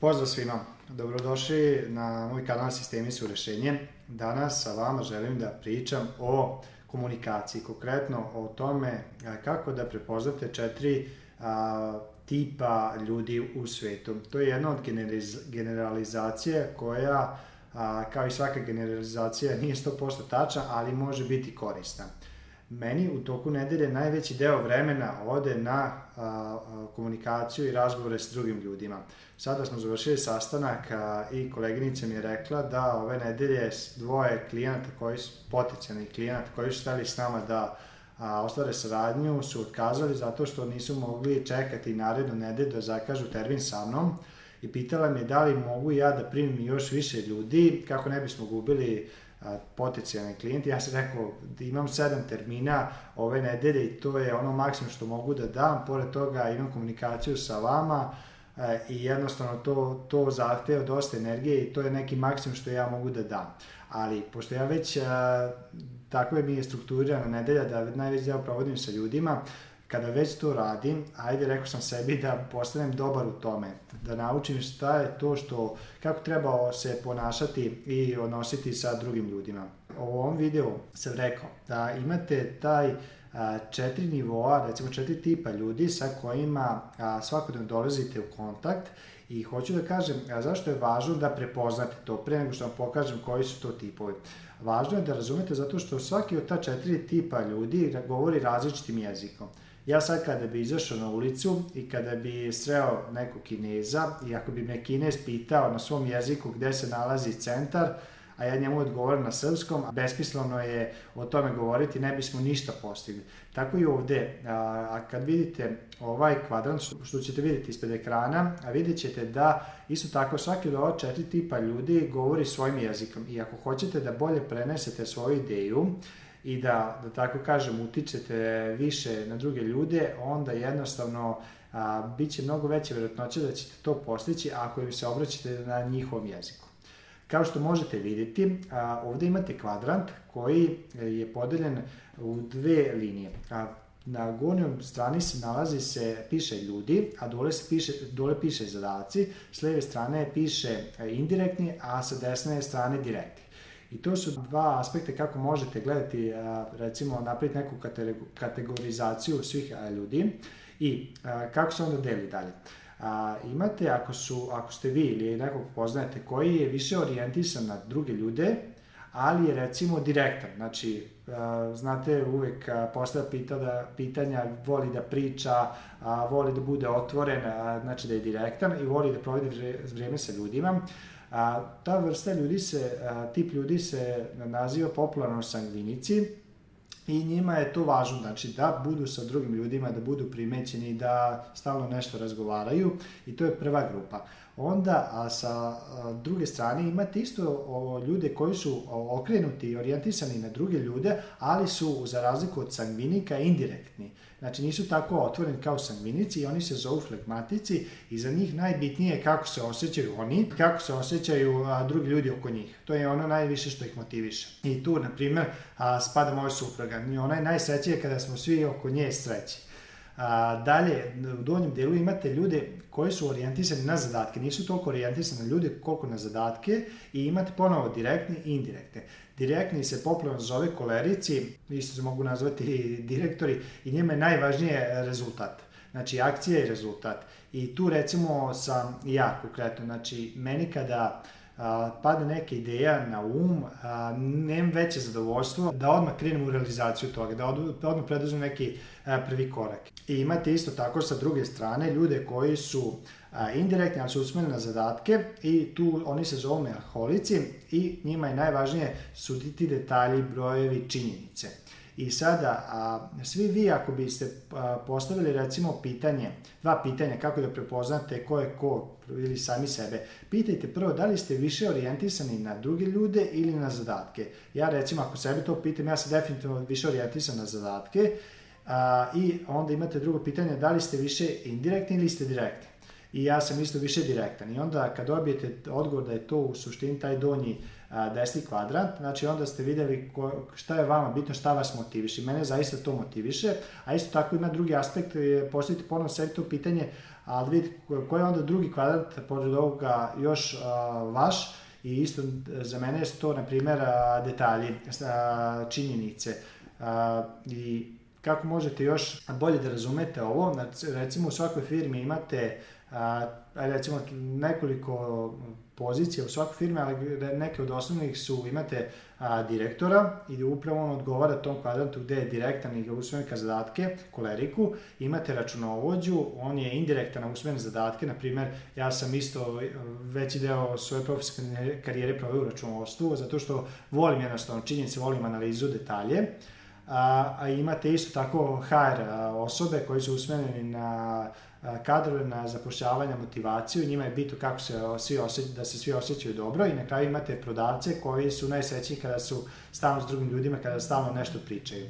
Pozdrav svima, dobrodošli na moj kanal Sistemi su rešenje. Danas sa vama želim da pričam o komunikaciji, konkretno o tome kako da prepoznate četiri a, tipa ljudi u svetu. To je jedna od generalizacije koja, a, kao i svaka generalizacija, nije 100% tačna, ali može biti korisna meni u toku nedelje najveći deo vremena ode na a, a, komunikaciju i razgovore s drugim ljudima. Sada smo završili sastanak a, i koleginica mi je rekla da ove nedelje dvoje klijenata koji su potencijalni klijenata koji su stali s nama da a, ostvare saradnju su otkazali zato što nisu mogli čekati narednu nedelju da zakažu termin sa mnom i pitala me da li mogu ja da primim još više ljudi kako ne bismo gubili potencijalni klijenti, ja sam rekao da imam sedam termina ove nedelje i to je ono maksimum što mogu da dam, pored toga imam komunikaciju sa vama e, i jednostavno to, to zahteva dosta energije i to je neki maksimum što ja mogu da dam. Ali pošto ja već a, e, tako je mi je strukturirana nedelja da najveći deo provodim sa ljudima, kada već to radim, ajde rekao sam sebi da postanem dobar u tome, da naučim šta je to što, kako treba se ponašati i odnositi sa drugim ljudima. U ovom videu sam rekao da imate taj četiri nivoa, recimo četiri tipa ljudi sa kojima svakodnevno dolazite u kontakt i hoću da kažem zašto je važno da prepoznate to pre nego što vam pokažem koji su to tipovi. Važno je da razumete zato što svaki od ta četiri tipa ljudi govori različitim jezikom. Ja sad kada bi izašao na ulicu i kada bi sreo nekog kineza i ako bi me kinez pitao na svom jeziku gde se nalazi centar, a ja njemu odgovorim na srpskom, a besmisleno je o tome govoriti, ne bismo ništa postigli. Tako i ovde, a kad vidite ovaj kvadrant što ćete vidjeti ispred ekrana, a vidjet ćete da isto tako svaki od ova četiri tipa ljudi govori svojim jezikom i ako hoćete da bolje prenesete svoju ideju, i da, da tako kažem, utičete više na druge ljude, onda jednostavno a, bit će mnogo veća vjerojatnoća da ćete to postići ako im se obraćate na njihovom jeziku. Kao što možete vidjeti, a, ovde imate kvadrant koji je podeljen u dve linije. A, na gornjoj strani se nalazi se piše ljudi, a dole se piše dole piše zadaci, s leve strane piše e, indirektni, a sa desne strane direktni. I to su dva aspekta kako možete gledati, recimo, napraviti neku kategorizaciju svih ljudi i kako se onda deli dalje. A, imate, ako, su, ako ste vi ili nekog poznajete koji je više orijentisan na druge ljude, ali je recimo direktan, znači znate uvek postavlja pitala, da, pitanja, voli da priča, voli da bude otvoren, znači da je direktan i voli da provede vreme sa ljudima. A, ta vrsta ljudi se, a, tip ljudi se naziva popularno sangvinici i njima je to važno, znači da budu sa drugim ljudima, da budu primećeni, da stalno nešto razgovaraju i to je prva grupa onda a sa druge strane imate isto o, ljude koji su okrenuti i orijentisani na druge ljude, ali su za razliku od sangvinika indirektni. Znači nisu tako otvoreni kao sangvinici i oni se zovu flegmatici i za njih najbitnije je kako se osjećaju oni, kako se osjećaju drugi ljudi oko njih. To je ono najviše što ih motiviše. I tu, na primjer, spada moja supruga. Ona je najsrećija kada smo svi oko nje sreći. A, dalje, u donjem delu imate ljude koji su orijentisani na zadatke, nisu toliko orijentisani na ljude koliko na zadatke i imate ponovo direktne i indirektne. Direktni se popularno zove kolerici, isto se mogu nazvati direktori i njima je najvažnije rezultat. Znači, akcija i rezultat. I tu recimo sam ja konkretno, znači, meni kada uh, a, pade neka ideja na um, a, nemam veće zadovoljstvo da odmah krenem u realizaciju toga, da od, da odmah preduzmem neki a, prvi korak. I imate isto tako sa druge strane ljude koji su a, indirektni, ali su usmereni na zadatke i tu oni se zovu melanholici i njima je najvažnije suditi detalji, brojevi, činjenice. I sada, a, svi vi ako biste postavili recimo pitanje, dva pitanja kako da prepoznate ko je ko ili sami sebe, pitajte prvo da li ste više orijentisani na druge ljude ili na zadatke. Ja recimo ako sebe to pitam, ja sam definitivno više orijentisan na zadatke a, i onda imate drugo pitanje da li ste više indirektni ili ste direktni. I ja sam isto više direktan. I onda kad dobijete odgovor da je to u suštini taj donji desni kvadrant, znači onda ste videli ko, šta je vama bitno, šta vas motiviše. Mene zaista to motiviše, a isto tako ima drugi aspekt, postaviti ponovno sebi to pitanje, ali vidite koji je onda drugi kvadrat pored ovoga još vaš, i isto za mene su to, na primjer, detalji, činjenice i kako možete još bolje da razumete ovo, recimo u svakoj firmi imate a, recimo nekoliko pozicija u svakoj firmi, ali neke od osnovnih su imate a, direktora i upravo on odgovara tom kvadrantu gde je direktan i usvojen ka zadatke, koleriku, imate računovođu, on je indirektan na usvojen zadatke, na primer ja sam isto e, veći deo svoje profesionalne karijere proveo u računovodstvu, zato što volim jednostavno činjenice, volim analizu, detalje, a, a imate isto tako HR osobe koji su usmereni na kadrove na zapošljavanje, motivaciju, njima je bitno kako se svi osjeća, da se svi osjećaju dobro i na kraju imate prodavce koji su najsrećniji kada su stalno s drugim ljudima, kada stalno nešto pričaju.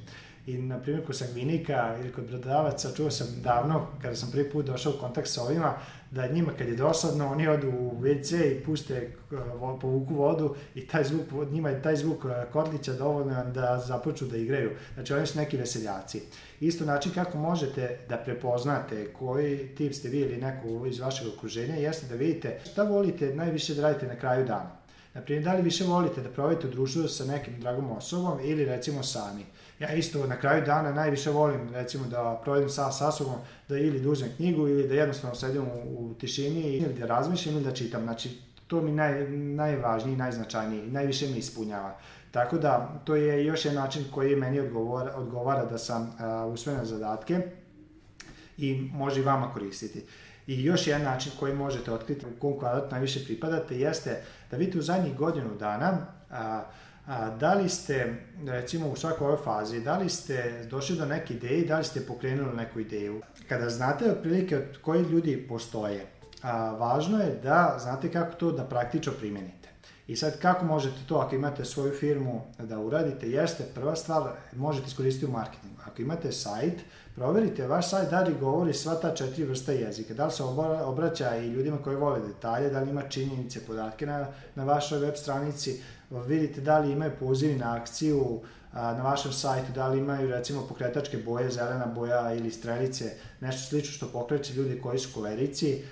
I, na primjer, kod sanguinika ili kod brododavaca, čuo sam davno, kada sam prvi put došao u kontakt sa ovima, da njima kad je dosadno, oni odu u WC i puste, eh, povuku vodu i taj zvuk, njima je taj zvuk eh, kotlića dovoljno da započu da igraju. Znači, oni su neki veseljaci. Isto način kako možete da prepoznate koji tip ste vi ili neko iz vašeg okruženja, jeste da vidite šta volite najviše da radite na kraju dana. Naprimjer, da li više volite da provodite u društvu sa nekim dragom osobom ili recimo sami. Ja isto na kraju dana najviše volim recimo da provedem sa sa da ili dužem da knjigu ili da jednostavno sedim u, u tišini ili da razmišljam ili da čitam. Znači to mi naj, najvažniji, najznačajniji, najviše me ispunjava. Tako da to je još jedan način koji meni odgovara, odgovara da sam a, zadatke i može i vama koristiti. I još jedan način koji možete otkriti u kom kvadratu najviše pripadate jeste da vidite u zadnjih godinu dana a, A, da li ste, recimo u svakoj ovoj fazi, da li ste došli do neke ideje da li ste pokrenuli neku ideju? Kada znate otprilike od koji ljudi postoje, a, važno je da znate kako to da praktično primenite. I sad kako možete to ako imate svoju firmu da uradite, jeste prva stvar, možete iskoristiti u marketingu. Ako imate sajt, proverite vaš sajt da li govori sva ta četiri vrsta jezika, da li se obraća i ljudima koji vole detalje, da li ima činjenice, podatke na, na vašoj web stranici, vidite da li imaju pozivi na akciju, na vašem sajtu, da li imaju recimo pokretačke boje, zelena boja ili strelice, nešto slično što pokreće ljudi koji su kolerici,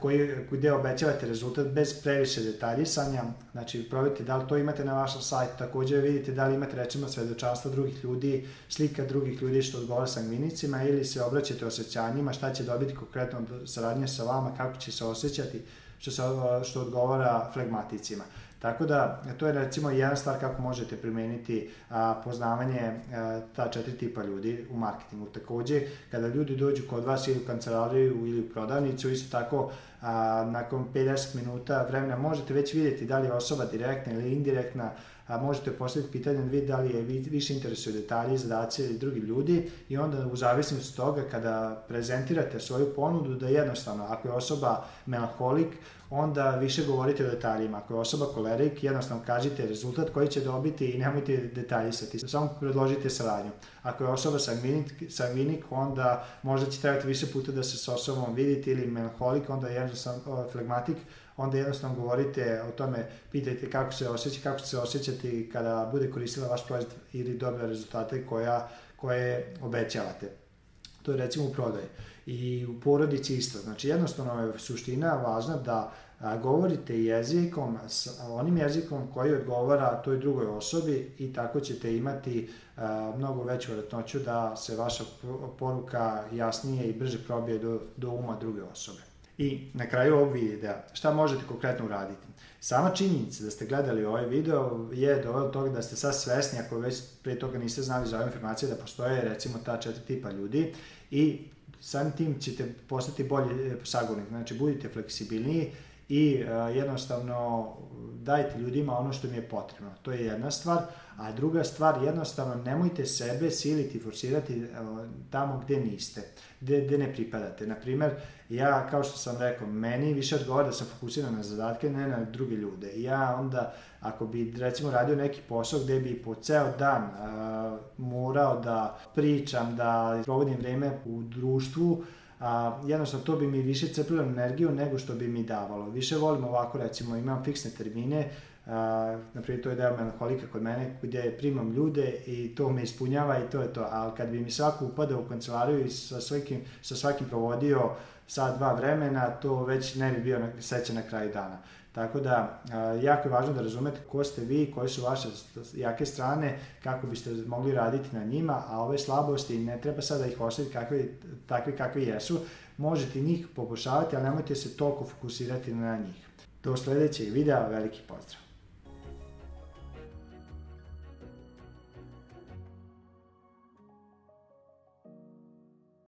koji, gde obećavate rezultat bez previše detaljisanja, znači provjerite da li to imate na vašem sajtu, takođe vidite da li imate rečima svedočanstva drugih ljudi, slika drugih ljudi što odgovara sangvinicima ili se obraćate osjećanjima, šta će dobiti konkretno saradnje sa vama, kako će se osjećati, što, se, što odgovara flegmaticima. Tako da, to je recimo jedan stvar kako možete primeniti a, poznavanje a, ta četiri tipa ljudi u marketingu. Takođe, kada ljudi dođu kod vas ili u kancelariju ili u prodavnicu, isto tako a, nakon 50 minuta vremena možete već vidjeti da li je osoba direktna ili indirektna, a možete postaviti pitanje vi da li je više interesuje detalji, zadaci ili drugi ljudi i onda u zavisnosti toga kada prezentirate svoju ponudu da jednostavno ako je osoba melaholik onda više govorite o detaljima. Ako je osoba kolerik, jednostavno kažite rezultat koji će dobiti i nemojte detaljisati. Samo predložite saradnju. Ako je osoba sangvinik, sangvinik onda možda će trebati više puta da se s osobom vidite ili melaholik, onda jednostavno flegmatik, onda jednostavno govorite o tome, pitajte kako se osjeća, kako će se osjećati kada bude koristila vaš proizvod ili dobila rezultate koja, koje obećavate. To je recimo u prodaji. I u porodici isto. Znači jednostavno je suština važna da govorite jezikom, onim jezikom koji odgovara toj drugoj osobi i tako ćete imati mnogo veću vjerojatnoću da se vaša poruka jasnije i brže probije do, do uma druge osobe. I na kraju ovog videa, šta možete konkretno uraditi? Sama činjenica da ste gledali ovaj video je dovela do toga da ste sad svesni, ako već pre toga niste znali za ove informacije, da postoje recimo ta četiri tipa ljudi i samim tim ćete postati bolji e, sagovornik. Znači, budite fleksibilniji, i e, jednostavno dajte ljudima ono što im je potrebno. To je jedna stvar. A druga stvar, jednostavno nemojte sebe siliti, forsirati e, tamo gde niste, gde, gde ne pripadate. Na Naprimer, ja, kao što sam rekao, meni više odgovara da sam fokusiran na zadatke, ne na druge ljude. Ja onda, ako bi recimo radio neki posao gde bi po ceo dan uh, morao da pričam, da provodim vreme u društvu, uh, a, jednostavno to bi mi više crpilo energiju nego što bi mi davalo. Više volim ovako, recimo imam fiksne termine, a, naprijed to je deo melanholika kod mene gde primam ljude i to me ispunjava i to je to, ali kad bi mi svako upadao u kancelariju i sa svakim, sa svakim provodio sat, dva vremena, to već ne bi bio seća na kraju dana. Tako da, jako je važno da razumete ko ste vi, koje su vaše jake strane, kako biste mogli raditi na njima, a ove slabosti ne treba sada da ih ostaviti kakvi, takvi kakvi jesu. Možete njih poboljšavati, ali nemojte se toliko fokusirati na njih. Do sledećeg videa, veliki pozdrav!